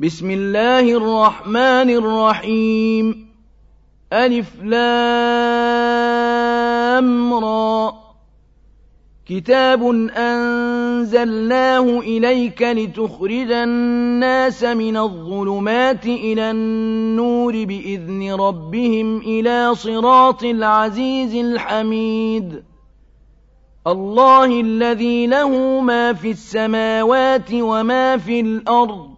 بسم الله الرحمن الرحيم. ألف لام را. كتاب أنزلناه إليك لتخرج الناس من الظلمات إلى النور بإذن ربهم إلى صراط العزيز الحميد. الله الذي له ما في السماوات وما في الأرض.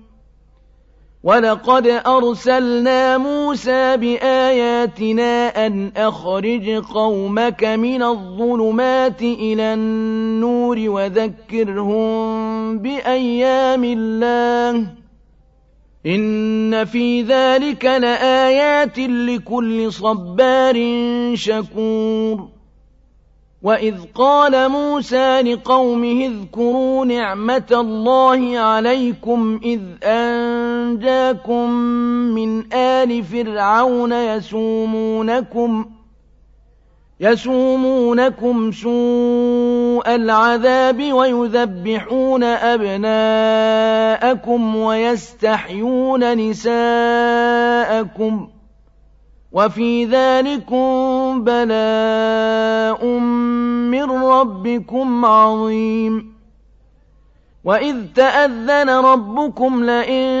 ولقد أرسلنا موسى بآياتنا أن أخرج قومك من الظلمات إلى النور وذكرهم بأيام الله إن في ذلك لآيات لكل صبار شكور وإذ قال موسى لقومه اذكروا نعمة الله عليكم إذ أنجاكم من آل فرعون يسومونكم يسومونكم سوء العذاب ويذبحون أبناءكم ويستحيون نساءكم وفي ذلكم بلاء من ربكم عظيم. وإذ تأذن ربكم لئن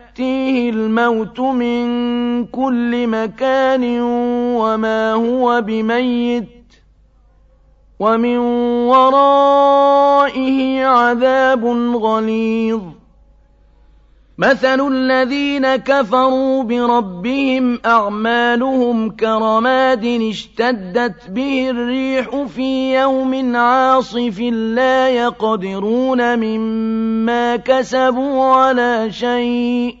ويأتيه الموت من كل مكان وما هو بميت ومن ورائه عذاب غليظ. مثل الذين كفروا بربهم أعمالهم كرماد اشتدت به الريح في يوم عاصف لا يقدرون مما كسبوا على شيء.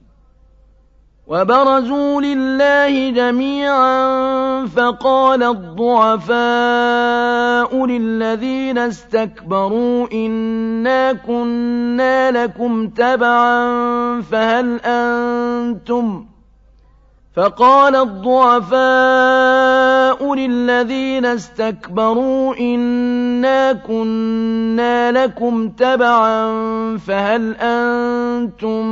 وبرزوا لله جميعا فقال الضعفاء للذين استكبروا إنا كنا لكم تبعا فهل أنتم فقال الضعفاء للذين استكبروا إنا كنا لكم تبعا فهل أنتم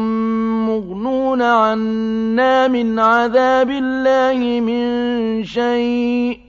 مغنون عنا من عذاب الله من شيء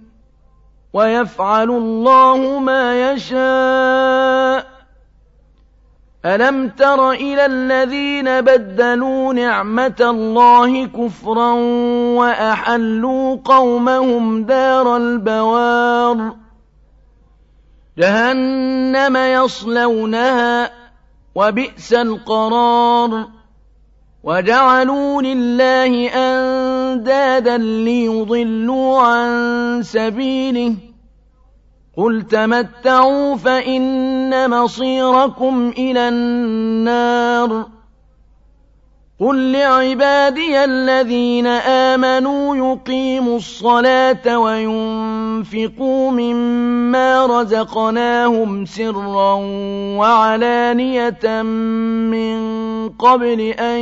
ويفعل الله ما يشاء. ألم تر إلى الذين بدلوا نعمة الله كفرا وأحلوا قومهم دار البوار؟ جهنم يصلونها وبئس القرار. وجعلوا لله أندادا ليضلوا عن سبيله. قل تمتعوا فإن مصيركم إلى النار. قل لعبادي الذين آمنوا يقيموا الصلاة وينفقوا مما رزقناهم سرا وعلانية من قبل أن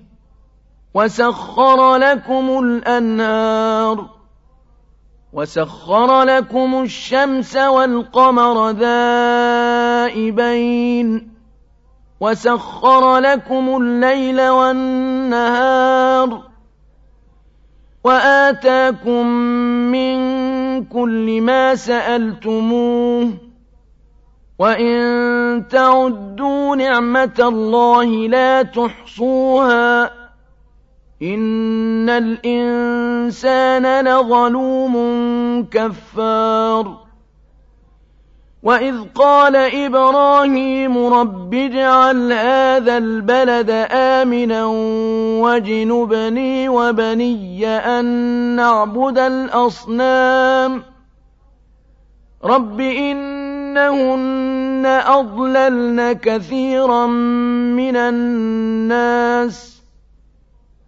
وسخر لكم الأنهار وسخر لكم الشمس والقمر دائبين وسخر لكم الليل والنهار وآتاكم من كل ما سألتموه وإن تعدوا نعمة الله لا تحصوها إِنَّ الْإِنسَانَ لَظَلُومٌ كَفَّارٌ. وَإِذْ قَالَ إِبْرَاهِيمُ رَبِّ اجْعَلْ هَٰذَا الْبَلَدَ آمِنًا وَاجْنُبْنِي وَبَنِيَّ أَن نَّعْبُدَ الْأَصْنَامَ. رَبِّ إِنَّهُنَّ أَضْلَلْنَ كَثِيرًا مِّنَ النَّاسِ.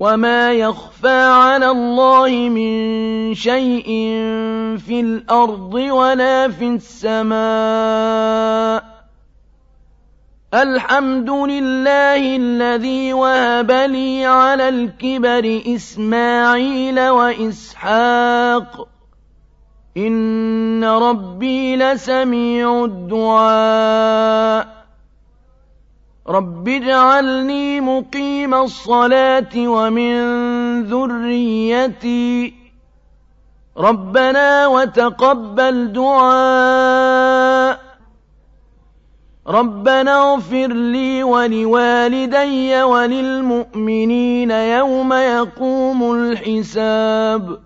وَمَا يَخْفَىٰ عَلَى اللَّهِ مِن شَيْءٍ فِي الْأَرْضِ وَلَا فِي السَّمَاءِ ۚ الْحَمْدُ لِلَّهِ الَّذِي وَهَبَ لِي عَلَى الْكِبَرِ إِسْمَاعِيلَ وَإِسْحَاقَ ۚ إِنَّ رَبِّي لَسَمِيعُ الدُّعَاءِ رَبِّ اجْعَلْنِي مُقِيمَ الصَّلَاةِ وَمِن ذُرِّيَّتِي ۚ رَبَّنَا وَتَقَبَّلْ دُعَاءِ رَبَّنَا اغْفِرْ لِي وَلِوَالِدَيَّ وَلِلْمُؤْمِنِينَ يَوْمَ يَقُومُ الْحِسَابُ